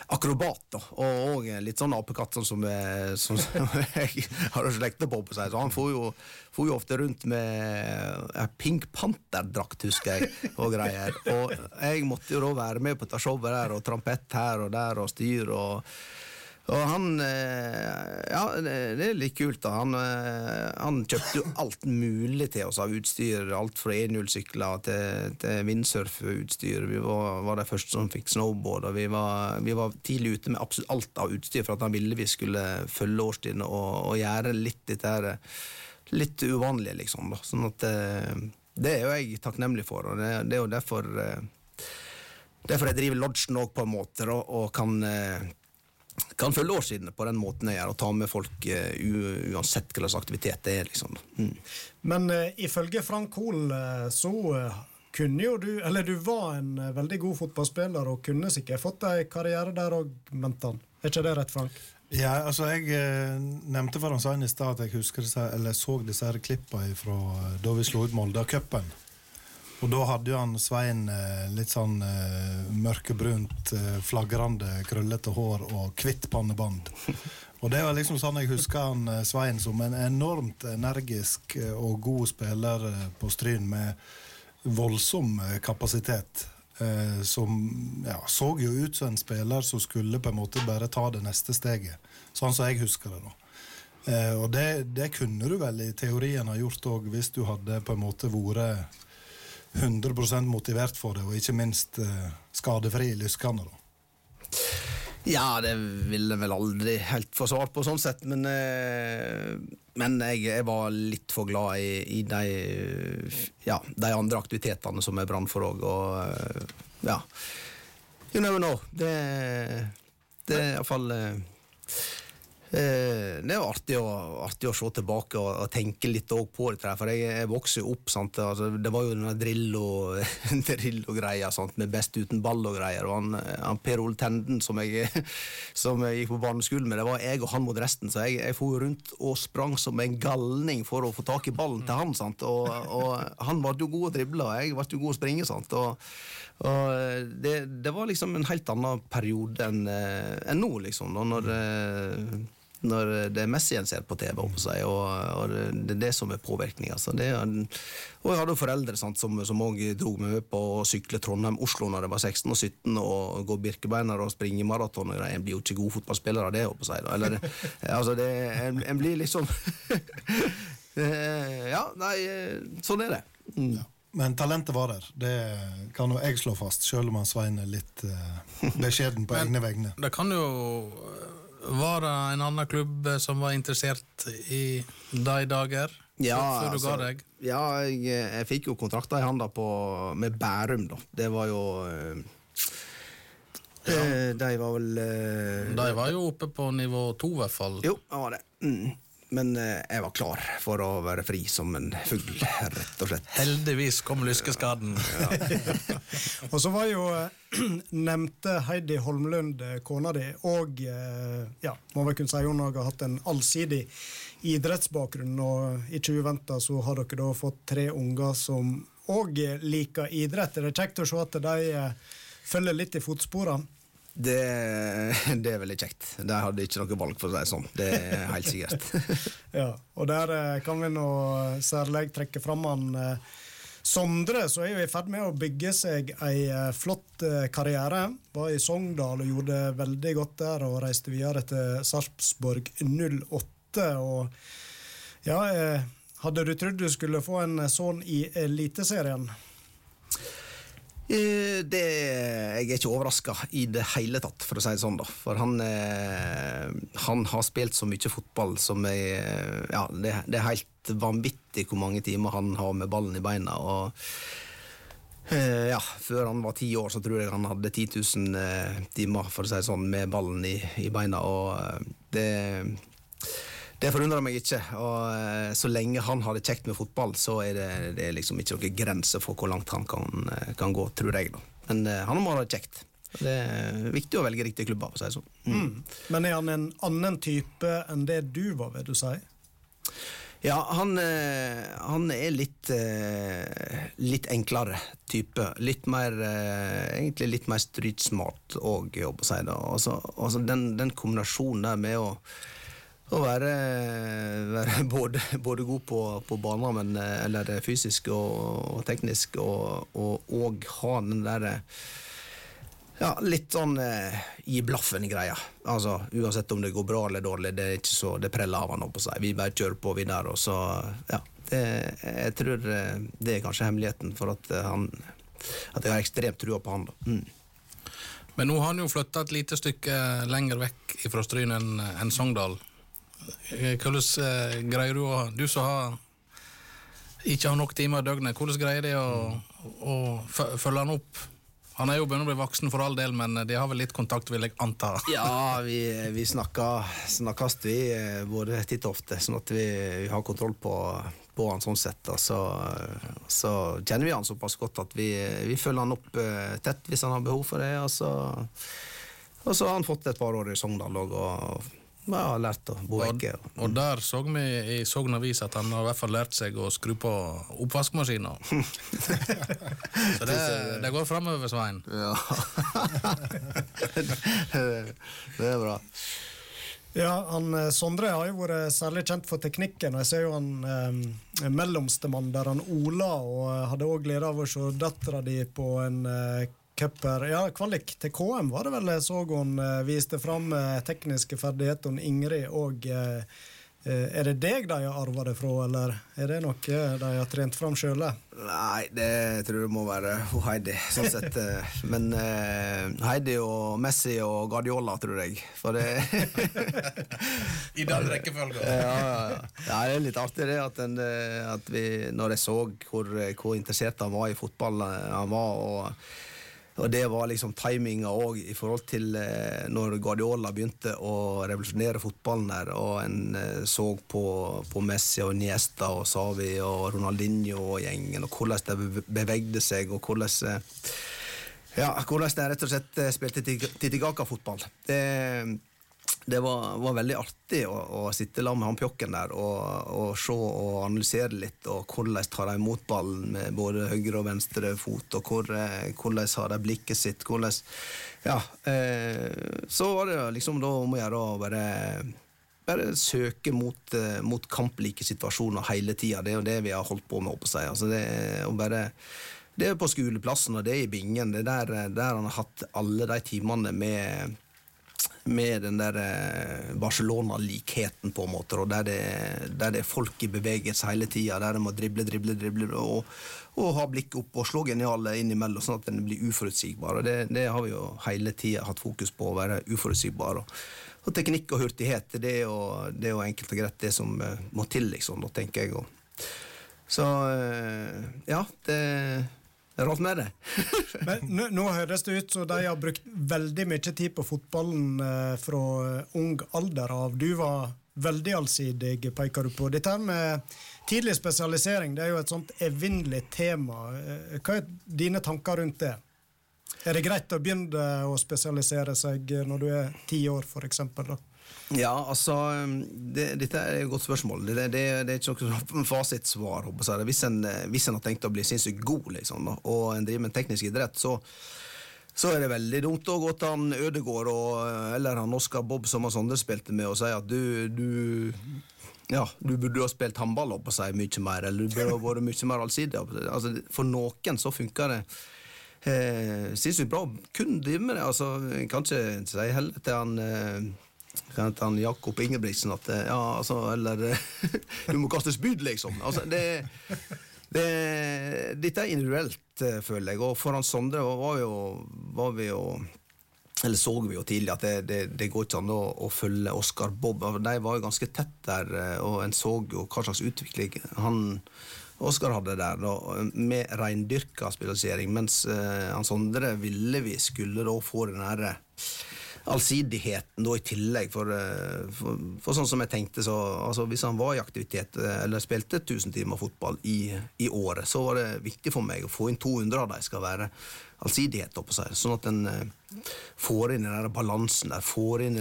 akrobat, da. Og, og litt sånn apekatt, sånn som, eh, som, som jeg har slekta på, på seg. Så han får jo, for jo ofte rundt med Pink Panther-drakt, husker jeg, og greier. Og jeg måtte jo da være med på dette showet der, og trampett her og der, og styr og og han eh, Ja, det, er litt kult, da. Han, eh, han kjøpte jo alt mulig til oss av utstyr. Alt fra enhjulssykler til, til windsurfutstyr. Vi var, var de første som fikk snowboard, og vi var, vi var tidlig ute med absolutt alt av utstyr for at han ville vi skulle følge årstidene og, og gjøre litt dette her Litt uvanlige, liksom. da. Sånn at eh, Det er jo jeg takknemlig for, og det, det er jo derfor eh, Derfor jeg driver lodgen òg, på en måte, og, og kan eh, kan følge årsidene på den måten jeg gjør, og ta med folk uh, uansett hva slags aktivitet det er. liksom. Mm. Men uh, ifølge Frank Hoel uh, så uh, kunne jo du Eller du var en uh, veldig god fotballspiller og kunne sikkert fått en karriere der òg, mente han. Er ikke det rett, Frank? Ja, altså Jeg eh, nevnte for han sa i stad at jeg husker disse, eller så disse her klippene fra eh, da vi slo ut Molde-cupen. Og da hadde jo han Svein eh, litt sånn eh, mørkebrunt, eh, flagrende, krøllete hår og hvitt pannebånd. Og det var liksom sånn jeg husker han Svein som en enormt energisk og god spiller på Stryn med voldsom kapasitet. Som ja, så jo ut som en spiller som skulle på en måte bare ta det neste steget. Sånn som jeg husker det. da. Og det, det kunne du vel i teorien ha gjort òg, hvis du hadde på en måte vært 100% motivert for det, og ikke minst eh, skadefri i lyskene. da. Ja, det ville jeg vel aldri helt få svar på, sånn sett, men, eh, men jeg, jeg var litt for glad i, i de, ja, de andre aktivitetene som jeg Brann for òg, og eh, ja You never know. Det, det er iallfall det er jo artig å, artig å se tilbake og, og tenke litt på det. For jeg, jeg vokste jo opp. Altså, det var jo denne Drillo- Drillo-greia drill med best uten ball og greier. Og han, han Per Ole Tenden som jeg, som jeg gikk på barneskolen med, det var jeg og han mot resten. Så jeg, jeg for rundt og sprang som en galning for å få tak i ballen til han. Og, og han ble jo god å drible, og jeg ble jo god å springe. Og, og det, det var liksom en helt annen periode enn eh, enn nå, liksom. da, Når, eh, når det er Messi en ser på TV, om seg, og, og det er det som er påvirkning. Altså. Og jeg hadde jo foreldre sant, som også dro meg med på å sykle Trondheim-Oslo når jeg var 16 og 17, og gå Birkebeiner og springe maraton. og. En blir jo ikke god fotballspiller av det, oppe seg. Da. Eller, altså, det, en, en blir liksom Eh, Ja, nei, eh, sånn er det. Mm. Men talentet var der. Det kan jo jeg slå fast, selv om han Svein er litt eh, beskjeden på egne vegne. Det kan jo være en annen klubb som var interessert i de dager, Ja, før, du altså, ga deg. Ja, jeg, jeg fikk jo kontrakter i handa med Bærum, da. Det var jo eh, eh, De var vel eh, De var jo oppe på nivå to, i hvert fall. Jo, det var det. Mm. Men eh, jeg var klar for å være fri som en fugl, rett og slett. Heldigvis kom lyskeskaden. Og så var jo eh, nevnte Heidi Holmlund eh, kona di, og eh, ja, må vel kunne si hun har hatt en allsidig idrettsbakgrunn. Og i 2020 så har dere da fått tre unger som òg liker idrett. Er det kjekt å se at de eh, følger litt i fotsporene? Det, det er veldig kjekt. Der hadde jeg ikke noe valg, for å si det sånn. Det er helt sikkert. Ja, og der eh, kan vi nå særlig trekke fram han eh, Sondre, som er jo i ferd med å bygge seg ei eh, flott karriere. Var i Sogndal og gjorde det veldig godt der, og reiste videre til Sarpsborg 08. Og ja, hadde du trodd du skulle få en sånn i Eliteserien? Eh, Det, jeg er ikke overraska i det hele tatt, for å si det sånn. da For han, eh, han har spilt så mye fotball som jeg Ja, det, det er helt vanvittig hvor mange timer han har med ballen i beina. Og eh, ja, Før han var ti år, så tror jeg han hadde 10 000 eh, timer for å si det sånn, med ballen i, i beina. Og det det forundrer meg ikke. og eh, Så lenge han har det kjekt med fotball, så er det, det er liksom ikke noen grenser for hvor langt han kan, eh, kan gå, tror jeg. da. Men eh, han må ha det kjekt. Det er viktig å velge å si det sånn. Mm. Men er han en annen type enn det du var, vil du si? Ja, han, han er litt litt enklere type. Litt mer Egentlig litt mer strytsmart òg, jobb å si det. Altså, altså den, den kombinasjonen der med å å være, være både, både god på, på banen, men, eh, eller fysisk og, og teknisk, og, og, og ha den derre ja, litt sånn eh, gi blaffen-greia. Altså, Uansett om det går bra eller dårlig, det er ikke så, det preller av han opp på seg. Vi bare kjører på videre, og så Ja. Det, jeg tror eh, det er kanskje hemmeligheten for at eh, han At jeg har ekstremt trua på han. da. Mm. Men nå har han jo flytta et lite stykke lenger vekk fra Stryn enn Sogndal. Eh, Hvordan eh, greier du å Du som har ikke har nok timer i døgnet, hvordan greier de å, å fø- følge han opp? Han er jo begynt å bli voksen for all del, men de har vel litt kontakt, vil jeg anta. Ja, vi, vi snakkes vi eh, både titt og ofte, sånn at vi, vi har kontroll på, på han sånn sett. Og så, så kjenner vi han såpass godt at vi, vi følger han opp tett hvis han har behov for det. Og så, og så har han fått et par år i Sogndal òg, ja, har lært å bo Og, vekke. og der så vi i Sogn Avis at han har i hvert fall lært seg å skru på oppvaskmaskina. Så det, det går framover, Svein. Ja. det er bra. Ja, han, eh, Sondre har jo vært særlig kjent for teknikken, og jeg ser jo han eh, mellomstemann der han Ola, og eh, hadde òg glede av å se dattera di på en eh, cuper. Ja, kvalik til KM var det vel jeg så hun eh, viste fram eh, tekniske ferdigheter, Ingrid, og eh, eh, er det deg de har arva det fra, eller er det noe de har trent fram sjøle? Nei, det tror jeg må være hun Heidi, sånn sett. eh, Men eh, Heidi og Messi og Guardiola, tror jeg. For det I den rekkefølgen. ja, ja, ja. ja, det er litt artig det at, en, eh, at vi, når jeg så hvor, hvor interessert han var i fotball, eh, han var, og og det var liksom timinga òg i forhold til eh, når Guardiola begynte å revolusjonere fotballen der, og en eh, så på, på Messi og Niesta og Savi og Ronaldinho og gjengen, og hvordan de bevegde seg, og hvordan eh, ja, hvordan de rett og slett spilte Titigaka-fotball. Det, det var, var veldig artig å, å sitte sammen med han pjokken der og, og se og analysere litt, og hvordan tar de imot ballen med både høyre og venstre fot, og hvor, eh, hvordan har de blikket sitt, hvordan Ja. Eh, så var det liksom da om å gjøre å bare bare søke mot, eh, mot kamplike situasjoner hele tida. Det er jo det vi har holdt på med. Oppe. Altså det, å bare, det er på skoleplassen og det er i bingen. Det er der, der han har hatt alle de timene med med den der eh, Barcelona-likheten, på en måte, og der det, der det er folk i bevegelse hele tida, der de må drible, drible, drible, og, og ha blikket opp og slå geniale innimellom, sånn at den blir uforutsigbar. Og det, det har vi jo hele tida hatt fokus på, å være uforutsigbar. Og, og teknikk og hurtighet, det er jo, det er jo enkelt og greit det som eh, må til, liksom, da, tenker jeg. Og. Så eh, ja, det rart med det. Men nå, nå høres det ut som de har brukt veldig mye tid på fotballen eh, fra eh, ung alder av. Du var veldig allsidig, peker du på. Dette med tidlig spesialisering det er jo et sånt evinnelig tema. Eh, Hva er dine tanker rundt det? Er det greit å begynne å spesialisere seg når du er ti år, f.eks.? Ja, altså det, Dette er et godt spørsmål. Det, det, det er ikke noe fasitsvar. håper jeg. Hvis en, hvis en har tenkt å bli sinnssykt god, liksom, og en driver med teknisk idrett, så, så er det veldig dumt å gå til han Ødegård og, eller han Oskar Bob som han Sondre spilte med, og si at du, du ja, du burde ha spilt håndball opp og si mye mer, eller du burde ha vært mye mer allsidig. Altså, for noen så funker det eh, sinnssykt bra kun drive med det. Altså, kanskje si heller til han eh, han Jakob Ingebrigtsen at eh, ja, altså, eller eh, Du må kaste spyd, liksom. Altså, det, det, dette er individuelt, eh, føler jeg. Og foran Sondre var, jo, var vi jo eller så vi jo tidlig at det, det, det går ikke an å, å følge Oskar Bob. De var jo ganske tett der, og en så jo hva slags utvikling han Oskar hadde der, da, med reindyrka spesialisering, mens eh, han Sondre ville vi skulle da få den derre allsidigheten da i tillegg. For, eh, for, for sånn som jeg tenkte, så altså, hvis han var i aktivitet eh, eller spilte 1000 timer fotball i, i året, så var det viktig for meg å få inn 200 av dem skal være allsidighet, oppå seg, sånn at en eh, får inn den der balansen der, får inn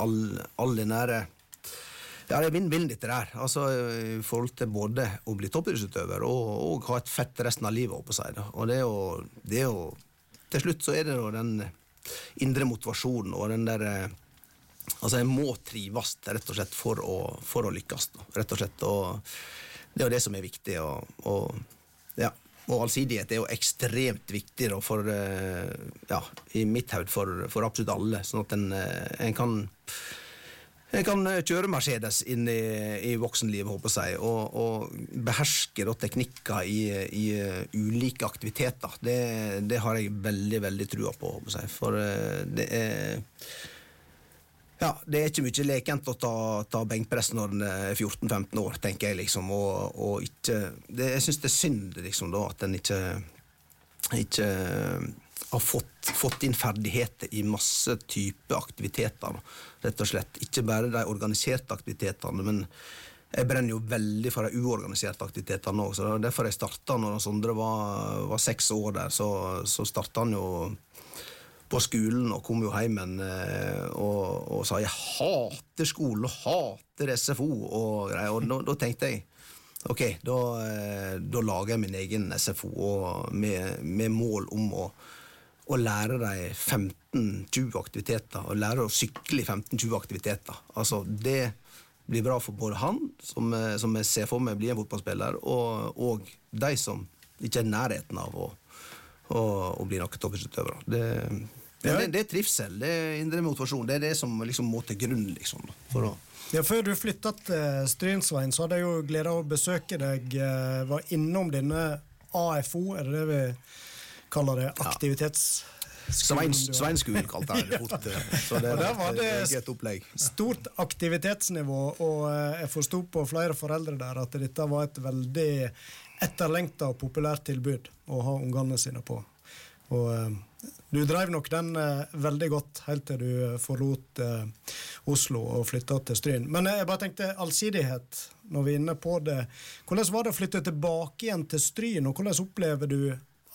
all, all den der ja, det er vinn-vinn, dette der. Altså, I forhold til både å bli toppidrettsutøver og, og ha et fett resten av livet. Oppe seg. Og det er, det er jo Til slutt så er det jo den indre motivasjonen og den der eh, Altså, jeg må trives rett og slett for å, for å lykkes. Rett og slett. Og det er jo det som er viktig. Og, og ja. Og allsidighet er jo ekstremt viktig da, for, eh, ja, i mitt hode for, for absolutt alle. Sånn at en, eh, en kan en kan eh, kjøre Mercedes inn i, i voksenlivet, håper jeg, og, og beherske teknikker i, i uh, ulike aktiviteter. Det, det har jeg veldig, veldig trua på, håper jeg. For uh, det er ja, Det er ikke mye lekent å ta, ta benkpress når en er 14-15 år, tenker jeg. liksom, og, og ikke, det, Jeg syns det er synd liksom da, at en ikke, ikke har fått, fått inn ferdigheter i masse type aktiviteter. Rett og slett. Ikke bare de organiserte aktivitetene, men jeg brenner jo veldig for de uorganiserte aktivitetene òg. Derfor jeg starta når Sondre var, var seks år der. Så, så starta han jo på skolen og kom jo hjem eh, og, og sa 'jeg hater skole og hater SFO' og greier. Og da, da tenkte jeg ok, da, eh, da lager jeg min egen SFO med, med mål om å, å lære dem 15-20 aktiviteter. Og lære å sykle i 15-20 aktiviteter. Altså, det blir bra for både han, som, eh, som jeg ser for meg blir en fotballspiller, og, og de som ikke er i nærheten av å, å, å bli noen toppidrettsutøvere. Det, Ja. det, det er trivsel, det er indre motivasjon. Det er det som liksom må til grunn. liksom, for å Ja, Før du flytta til Strynsveien, så hadde jeg jo gleda av å besøke deg. eh, Var innom denne AFO, er det det vi kaller det? Aktivitets... Sveins, Sveinskolen kalte jeg det fort. Så det, der var det- det opplegg. Stort aktivitetsnivå, og eh, jeg forsto på flere foreldre der at dette var et veldig etterlengta og populært tilbud å ha ungene sine på. Og eh, du drev nok den eh, veldig godt helt til du forlot Oslo og flytta til Stryn. Men jeg bare tenkte allsidighet, når vi er inne på det. Hvordan var det å flytte tilbake igjen til Stryn, og hvordan opplever du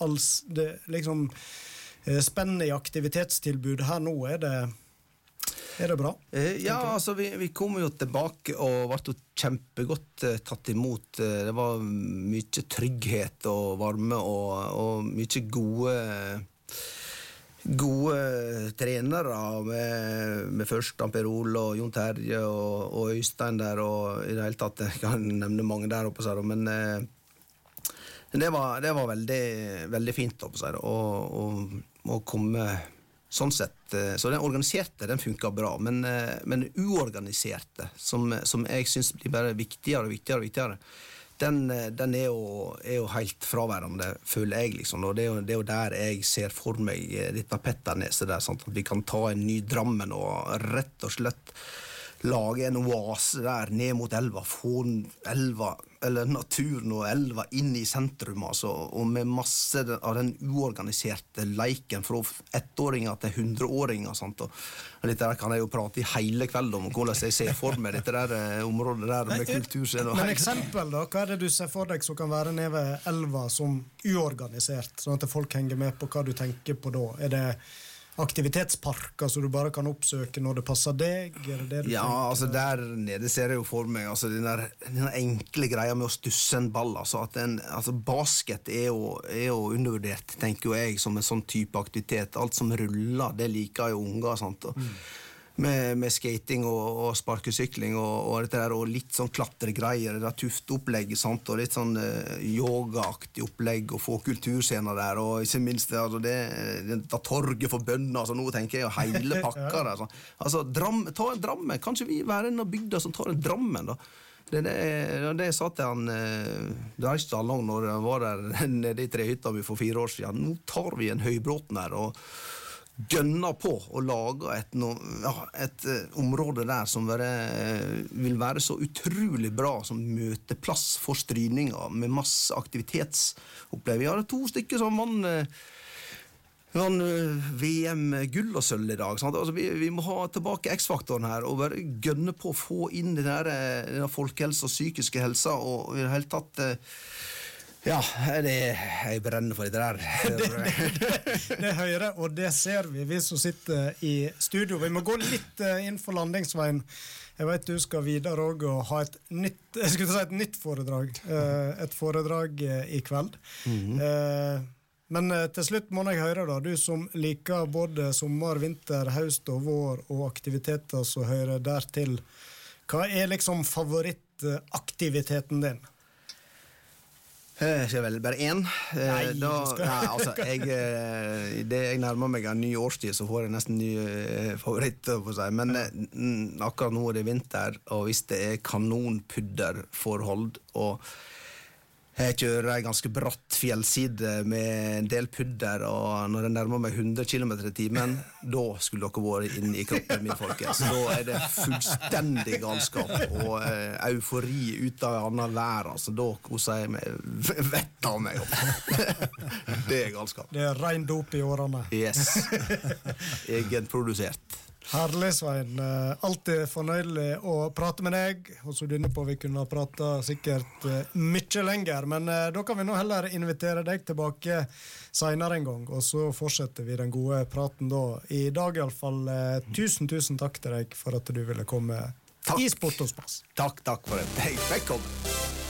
alls, det liksom eh, spennet i aktivitetstilbud her nå? Er det, er det bra? Eh, ja, altså vi, vi kom jo tilbake og ble jo kjempegodt eh, tatt imot. Det var mye trygghet og varme og, og mye gode Gode trenere med, med først Amperol og Jon Terje og, og Øystein der og i det hele tatt Jeg kan nevne mange der oppe, men eh, det var, det var veldig, veldig fint å, å, komme sånn sett. eh, Så den organiserte den funka bra, men, eh, men uorganiserte, som, som jeg syns blir bare viktigere og viktigere, viktigere den, eh, den er, jo, er jo helt fraværende, føler jeg. liksom, og Det er jo, det er jo der jeg ser for meg dette Petterneset. der, sånn At vi kan ta en ny Drammen og rett og slett lage en oase der ned mot elva. Få elva, eller naturen og elva inn i sentrum, altså, og med masse av den uorganiserte leiken fra ettåringer til hundreåringer. sant, og Dette der kan jeg jo prate i hele kveld om, hvordan jeg ser for meg dette der eh, området der med kulturscene. og Men eksempel, da? Hva er det du ser for deg som kan være nede ved elva som uorganisert, sånn at folk henger med på hva du tenker på da? Er det aktivitetsparker som du bare kan oppsøke når det passer deg? Det det Ja, tenker? altså der nede ser jeg jo for meg altså den, der, den der enkle greia med å stusse en ball. Altså, en, altså Basket er jo, er jo undervurdert, tenker jo jeg, som en sånn type aktivitet. Alt som ruller, det liker jo unger. sant? Og, med, med skating og, og sparkesykling og, og, dette der, og litt sånn klatregreier. Det tufteopplegget og litt sånn uh, yogaaktig opplegg og få kulturscener der. Og ikke minst det, altså, det, det, det torget for bønder. Altså, nå tenker jeg hele pakka der. Altså, altså Dram, ta en Drammen. Kanskje vi være en av bygda som tar en Drammen, da. Det er det, det, er det jeg sa til han eh, Dreistad lang når han var der nede i trehytta mi for fire år siden. Nå tar vi en Høybråten her og gønner på å lage et, no, ja, et eh, område der som være, eh, vil være så utrolig bra som møteplass for stryninger, med masse aktivitetsopplevelser. Vi har to stykker som vant eh, vant VM gull og sølv i dag. Altså, vi, vi må ha tilbake X-faktoren her og bare gønne på å få inn den der, eh, folkehelsa og psykiske helsa og i det hele tatt eh, Ja, det, jeg brenner for det der. Det hører og det ser vi, vi som sitter i studio. Vi må gå litt eh, inn for landingsveien. Jeg vet du skal videre òg og ha et nytt jeg skulle si et nytt foredrag. eh, Et foredrag eh, i kveld. Eh, Men eh, til slutt må jeg høre, da, du som liker både sommer, vinter, høst og vår og aktiviteter som hører dertil. Hva er liksom favorittaktiviteten din? Eh, Skal vel bare én? Eh, Nei, da, nei altså, jeg, eh, det jeg nærmer meg en ny årstid, så får jeg nesten ny favoritt. Men akkurat nå er det vinter, og hvis det er kanonpudderforhold og jeg kjører ei ganske bratt fjellside med en del pudder, og når jeg nærmer meg 100 km i timen, da skulle dere vært inne i kroppen min, folkens. Da er det fullstendig galskap og eh, eufori ut av en annen verden. Altså, da koser jeg meg vettet av meg. det er galskap. Det er rein dop i årene. Yes. Egenprodusert. Herlig, Svein. Eh, Alltid fornøyelig å prate med deg. Og så dynne på vi kunne ha prata sikkert eh, mye lenger, men eh, da kan vi nå heller invitere deg tilbake seinere en gang, og så fortsetter vi den gode praten da. I dag iallfall, tusen, tusen takk til deg for at du ville komme Takk. i Sport og spas. Takk, takk for det. Hei, Velkommen.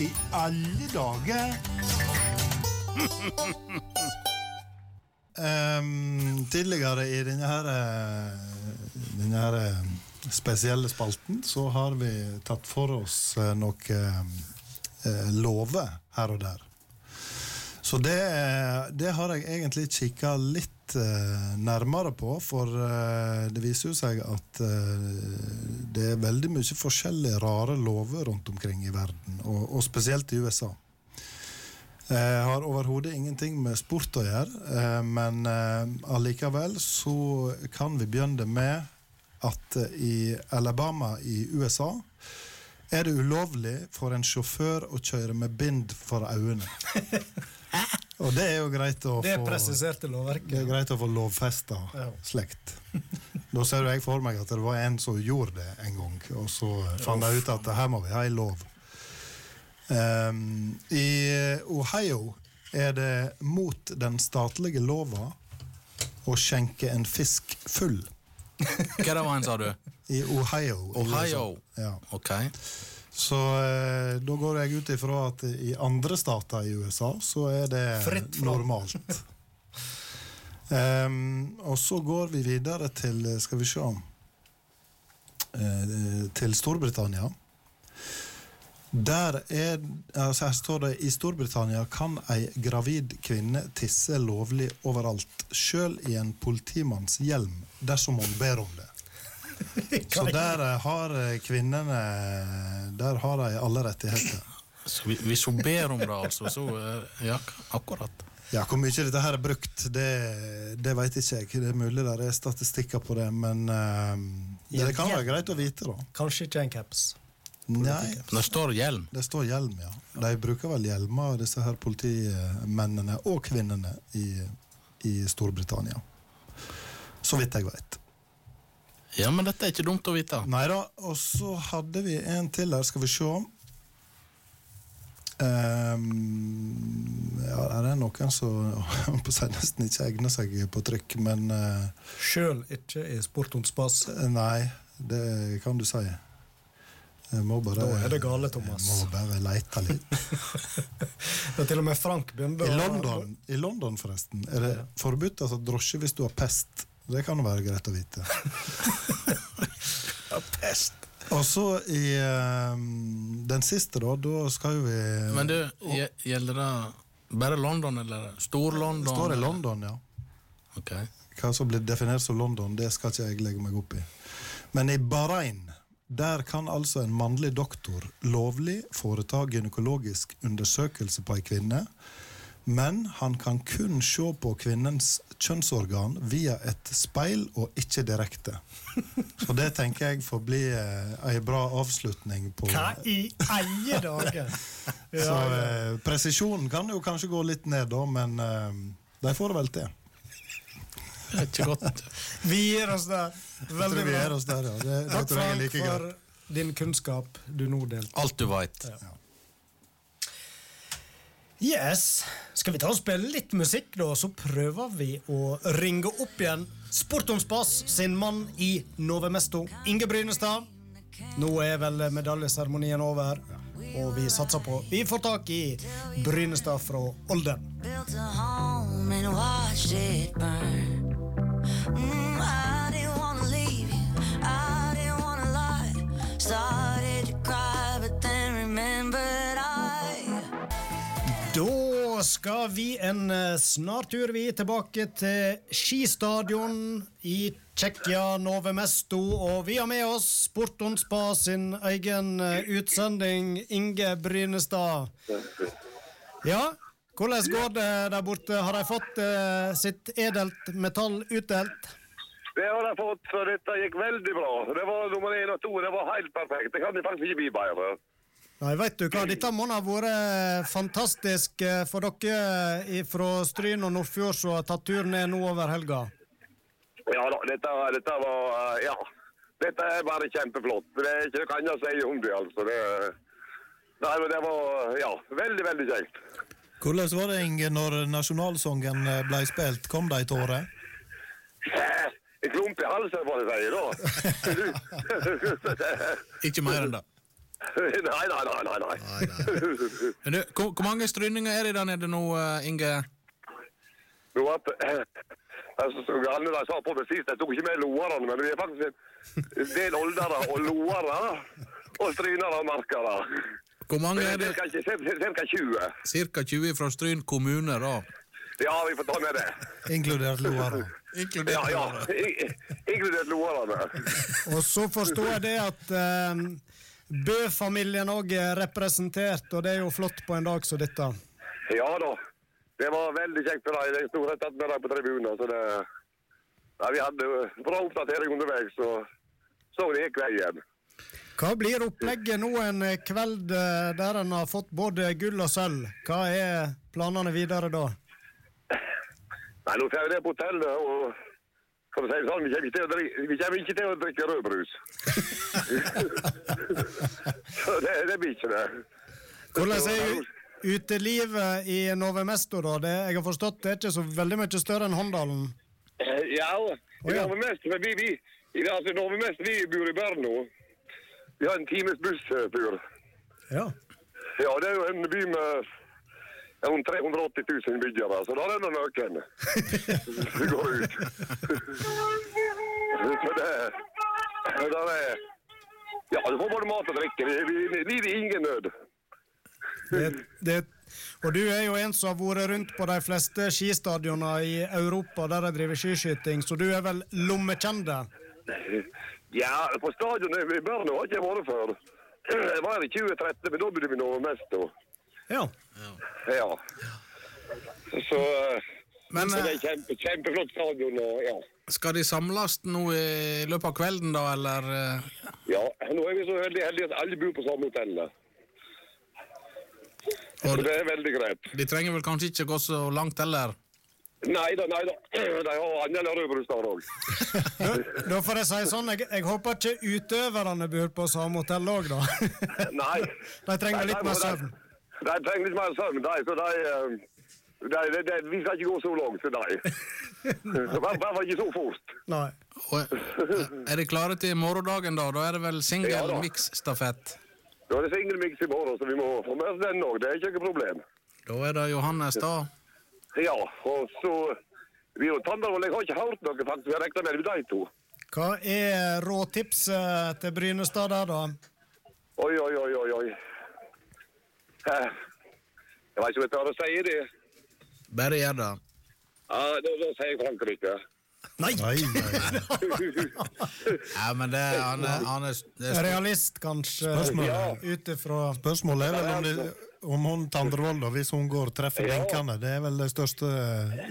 I alle dager? Um, tidligere i denne her, eh, denne her eh, spesielle spalten så har vi tatt for oss eh, noen lover her og der. Så det, det har jeg egentlig kikka litt eh, nærmere på, for eh, det viser jo seg at eh, det er veldig mye forskjellige rare lover rundt omkring i verden, og, og spesielt i USA. Jeg har overhodet ingenting med sport å gjøre, men allikevel så kan vi begynne med at i Alabama i USA er det ulovlig for en sjåfør å kjøre med bind for øynene. Og det er jo greit å Det få presiserte det er greit å få lovfesta Ja. slekt. Da ser jeg for meg at det var en som gjorde det en gang, og så fant jeg ut at her må vi ha en lov. Um, I Ohio er det mot den statlige lova å skjenke en fisk full. Hva det var en, sa du? I Ohio. Ohio. Ja. Ok. Så eh, da går jeg ut ifra at i andre stater i USA så er det normalt. um, og så går vi videre til, skal vi se eh, Til Storbritannia. Der er, altså her står det i Storbritannia kan ei gravid kvinne tisse lovlig overalt, sjøl i en politimanns hjelm, dersom hun ber om det. Så der eh, har eh, kvinnene Der har de alle rettigheter. Så vi- hvis hun ber om det, altså, så eh, Ja, akkurat. Ja, Hvor mye dette her er brukt, det, det vet ikke jeg. Det er mulig det er statistikker på det, men uh, det, det kan være greit å vite, da. Kanskje ikke en caps. Nei, Men det står hjelm. det står hjelm, ja. De bruker vel hjelmer, disse her politimennene og -kvinnene i, i Storbritannia. Så vidt jeg vet. Ja, men dette er ikke dumt å vite. Nei da, og så hadde vi en til her, skal vi se. Um, ja, er er noen som på nesten ikke egner seg på trykk, men uh, Sjøl ikke i Sportons spas? Nei, det kan du si. Jeg må bare, Da er det gale, Thomas. Jeg må bare leite litt. Det er til og med Frank begynner I London, I London forresten, er det forbudt altså drosje hvis du har pest. Det kan jo være greit å vite. Pest. Og så i ehm, den siste, da. Da skal jo vi Men du, gje- gjelder det bare London, eller Stor-London? Det står i London, ja. Ok. Hva som blir definert som London, det skal ikke jeg legge meg opp i. Men i Bahrain der kan altså en mannlig doktor lovlig foreta gynekologisk undersøkelse på ei kvinne, men han kan kun se på kvinnens kjønnsorgan via et speil og ikke direkte. Så det tenker jeg får bli eh, ei bra avslutning på Hva i eie dager? Så eh, presisjonen kan jo kanskje gå litt ned, da, men eh, de får det vel til. Det er ikke godt. Vi gir oss der. Veldig bra. er oss der, ja. Det, Takk Frank, like for din kunnskap du nå delte. Alt du veit. Yes. Skal vi ta og spille litt musikk, da? Så prøver vi å ringe opp igjen Sport om spas sin mann i Novemesto, Inge Brynestad. Nå er vel medaljeseremonien over, og vi satser på Vi får tak i Brynestad fra Olden. Built a home and Da skal vi en snart snartur vi tilbake til skistadion i Tsjekkia, Novemesto, og vi har med oss Sporton Spa sin egen eh, utsending, Inge Brynestad. Ja, hvordan går det der borte? Har de fått eh, sitt edelt metall utdelt? Det har de fått, for dette gikk veldig bra. Det var nummer én og to. Det var helt perfekt. Det kan de faktisk ikke bli bedre. Nei, vet du hva, Dette må ha vært fantastisk eh, for dere fra Stryn og Nordfjord som har tatt turen ned nå over helga. Ja da, dette, dette var eh, Ja. Dette er bare kjempeflott. Det er ikke noe annet å si om det, altså. Det, nei, men det var ja, veldig, veldig kjekt. Hvordan var det, Inge, når nasjonalsangen eh, ble spilt? Kom det ei tåre? En klump i halsen, får jeg si. da. Ikke mer enn det. nei, nei, nei. nei, nei. Men du, hvor, hvor mange stryninger er det der nede nå, eh, Inge? Nå at, altså, som Anne sa på meg sist, jeg tok ikke med loerne, men vi er faktisk en, en del oldere og loere og strynere og markere. Hvor mange er det? Cirka, cirka, cirka 20. Cirka 20 fra Stryn kommune, da. Ja, vi får ta med det. Inkludert loerne. Inkludert Ja, ja. Inkludert loerne. Og så forstår jeg det at eh, Bø-familien òg er representert, og det er jo flott på en dag som dette. Ja da. Det var veldig kjekt for dem. Jeg sto rett attmed dem på tribunen. Så det Nei, Vi hadde bra oppdatering underveis, så så det gikk veien. Hva blir opplegget nå en kveld eh, der en har fått både gull og sølv? Hva er planene videre da? Nei, nå får vi det på hotellet, og for å si det sånn, vi kommer ikke til å drikke, vi kommer ikke til å drikke rødbrus. så det, det blir ikke det. Hvordan er utelivet i Nove Mesto, da? Det, jeg har forstått det er ikke så veldig mye større enn Håndalen. Eh, Ja, i vi ja. har mest, men vi, vi, i- altså, Nove vi vi bor i Berno. Vi har en times busstur. Ja. Ja, det er jo en by med rundt 380 000 innbyggere, så da er det noen vi går ut. så det, det er Ja, du får både mat og drikke. Vi- lider er ingen nød. Det, det, og du er jo en som har vært rundt på de fleste skistadioner i Europa der de driver skiskyting, så du er vel lommekjende? Ja, på stadionet i Berno har ikke jeg vært før. Jeg var her i 2013, men da bodde vi nå mest da. Ja. Ja. Så eh, Men så det eh, er kjempe, kjempeflott stadion og ja. skal de samles nå i løpet av kvelden, da, eller? eh? Ja, nå er vi så heldige, heldige at alle bor på samme hotell. Og det er veldig greit. de trenger vel kanskje ikke gå så langt heller? Nei da, nei da. De har andre Rødbrus der òg. Da får jeg si sånn, jeg, jeg håper ikke utøverne bor på samme hotell òg, da. Nei. De trenger Nei, litt nei, mer søvn. De trenger litt mer søvn, de. Så de, eh, de, de, de Vi skal ikke gå så langt til de. I hvert fall ikke så fort. Nei. Og, er dere klare til morgendagen, da? Da er det vel Ja, singel da. mix-stafett? Da er det singelmix i morgen, så vi må få med oss den òg. Det er ikke noe problem. Da er det Johannes, da. Ja, og så Vi og Tandavold, jeg har ikke hørt noe, faktisk. Vi har det med de to. Hva er råtipset til Brynestad der, da? Oi, oi, oi, oi. Jeg vet ikke om jeg tør å si det. Bare gjør det. Ja, da, da sier jeg Frankrike. Nei! Nei, nei. Ja, men det, han er, han er, det er Realist, kanskje, Spørsmålet. ut ifra Spørsmålet er vel om, det, om hun Tandrevold, hvis hun går, og treffer Ja. benkene. Det er vel det største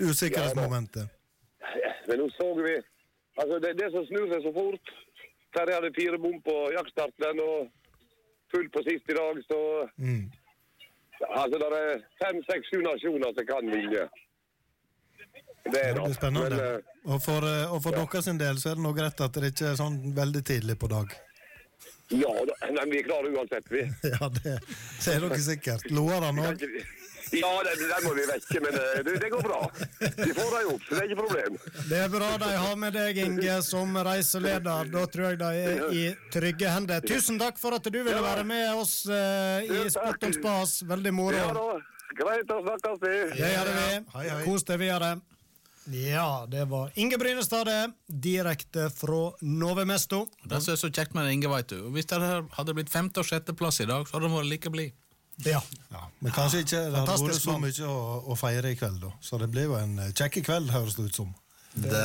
usikkerhetsmomentet. Men nå så vi Altså, det, det som snur seg så fort Terje hadde fire bom på jaktstarten og full på sist i dag, så Mm. Altså, det er fem, seks, sju nasjoner som kan vinne. Det er Det blir spennende. Men, eh, Og for, eh, og for deres sin del så er det nå greit at det ikke er sånn veldig tidlig på dag. ja men vi er klare uansett, vi. Ja, det er dere sikkert. Loer han òg? Ja, den, den må vi vekke, men eh, det, det går bra. Vi får det opp, så det er ikke problem. Det er bra de har med deg, Inge, som reiseleder. Da tror jeg de er i trygge hender. Tusen takk for at du ville være med oss eh, i Sport om spas. Veldig moro. Ja da, greit, da snakkes vi. Det gjør vi. Hei, hei. Kos deg videre. Ja, det var Inge Brynestad. Direkte fra Nove Mesto. Det som er så kjekt med Inge, veit du. Hvis det hadde blitt femte- og sjetteplass i dag, så hadde han vært like blid. Ja. Ja, men kanskje ikke det hadde vært så mye å, å feire i kveld, da. Så det blir jo en eh, kjekk kveld, høres det ut som. Det,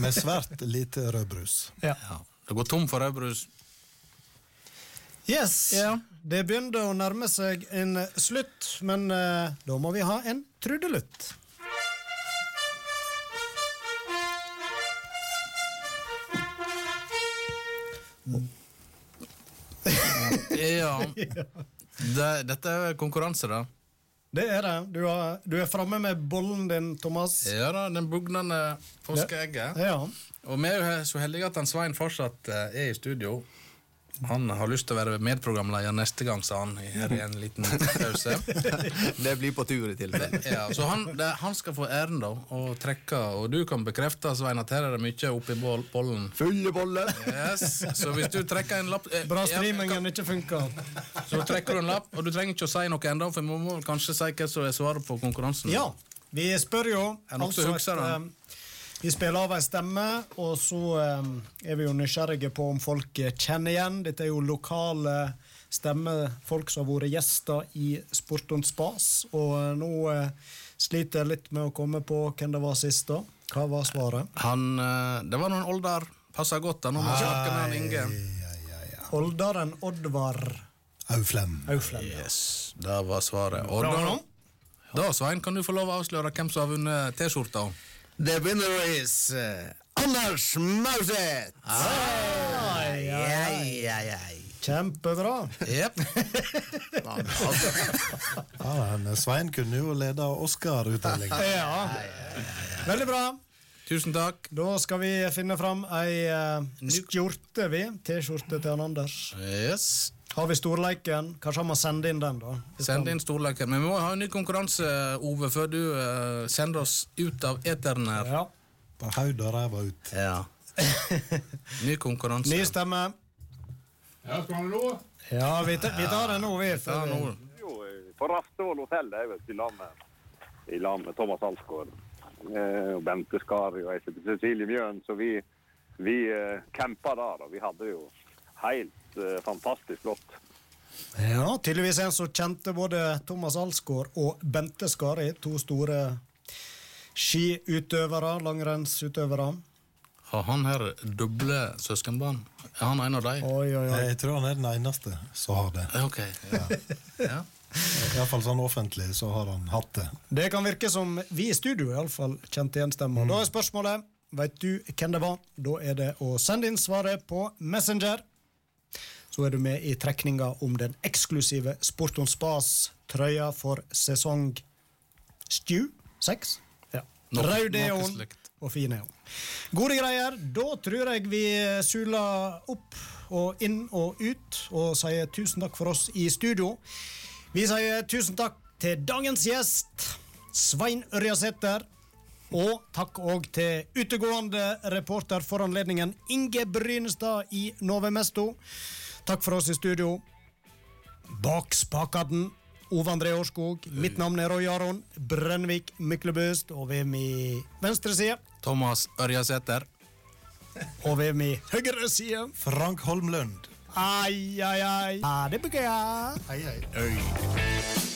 Med svært lite rødbrus. ja. ja. det går tom for rødbrus. Yes. Det begynner å nærme seg en slutt, men uh, da må vi ha en trudelutt. Ja. Det, dette er konkurranse, da. Det er det. Du, har, du er framme med bollen din, Thomas. Ja da, den bugnende påskeegget. Ja. Og vi er jo så heldige at han Svein fortsatt eh, er i studio. Han har lyst til å være medprogramleder neste gang, sa han her i en liten pause. Det blir på tur i tilfelle. Ja, så han, det, han skal få æren da, å trekke, og du kan bekrefte, Svein, at her er det mye oppi boll, bollen. Fulle boller! Yes. Så hvis du trekker en lapp eh, Bra ja, streamingen ikke funker. Så trekker du en lapp, og du trenger ikke å si noe ennå, for vi må kanskje si hva som er svaret på konkurransen. Ja, vi spør jo. Er det noen som husker det? Vi spiller av ei stemme, og så eh, er vi jo nysgjerrige på om folk kjenner igjen. Dette er jo lokale stemmer, folk som har vært gjester i Sport und Spas. Og eh, nå eh, sliter jeg litt med å komme på hvem det var sist, da. Hva var svaret? Han, eh, det var noen Oldar. Passer godt da, når ja, ja, han Inge. Oldaren Oddvar Auflem. Auflem. Yes, det var svaret. Da. Da, Svein, kan du få lov å avsløre hvem som har vunnet T-skjorta. The winner is eh, Anders Mauseth! Ai, ai, ai. Ai, ai, ai. Kjempebra. Jepp. Ja, men Svein kunne jo lede Oscar-utdelinga. Ja. Veldig bra. Tusen takk. Da skal vi finne fram ei uh, skjorte, vi. T-skjorte til han Anders. Yes. Har vi storleiken? Kanskje han må sende inn den, da. Send inn storleiken. Men vi må ha en ny konkurranse, Ove, før du uh, sender oss ut av eteren her. Ja. På haud og ræva ut. Ja. Ny konkurranse. Ny stemme. Ja, skal han nå? Ja, vi, tar, vi tar det nå, vi. tar før vi- nå. Jo, eh, på Rafstål hotell det er vel i lag med, i lag med Thomas Alsgaard. Eh, og Bente Skari og jeg Cecilie Mjøen. Så vi, vi uh, campa der, og vi hadde jo helt uh, fantastisk flott. Ja, tydeligvis en som kjente både Thomas Alsgaard og Bente Skari, to store skiutøvere, langrennsutøvere. Har han her doble søskenbarn? Er han en av dem? Oi, oi, oi. Jeg tror han er den eneste som har det. Ok. Ja. ja. Iallfall sånn offentlig så har han hatt det. Det kan virke som vi i studio i alle fall kjente igjen stemmen. Da er spørsmålet Vet du hvem det var? Da er det å sende inn svaret på Messenger. Så er du med i trekninga om den eksklusive Sport on Spas-trøya for sesong Stew 6. Ja. Rød slikt. og fin neon. Gode greier. Da tror jeg vi suler opp og inn og ut og sier tusen takk for oss i studio. Vi sier tusen takk til dagens gjest, Svein Ørjasæter. Og takk òg til utegående reporter for anledningen, Inge Brynestad i Nove Mesto. Takk for oss i studio. Bak spakene, Ove André Årskog. Mitt navn er Roy Aron Brennvik Myklebust. Og ved min venstre side, Thomas Ørjasæter. og ved min høyre side Frank Holmlund. Ai, ai, ai. Ha det bra. Hei, hei. Øy.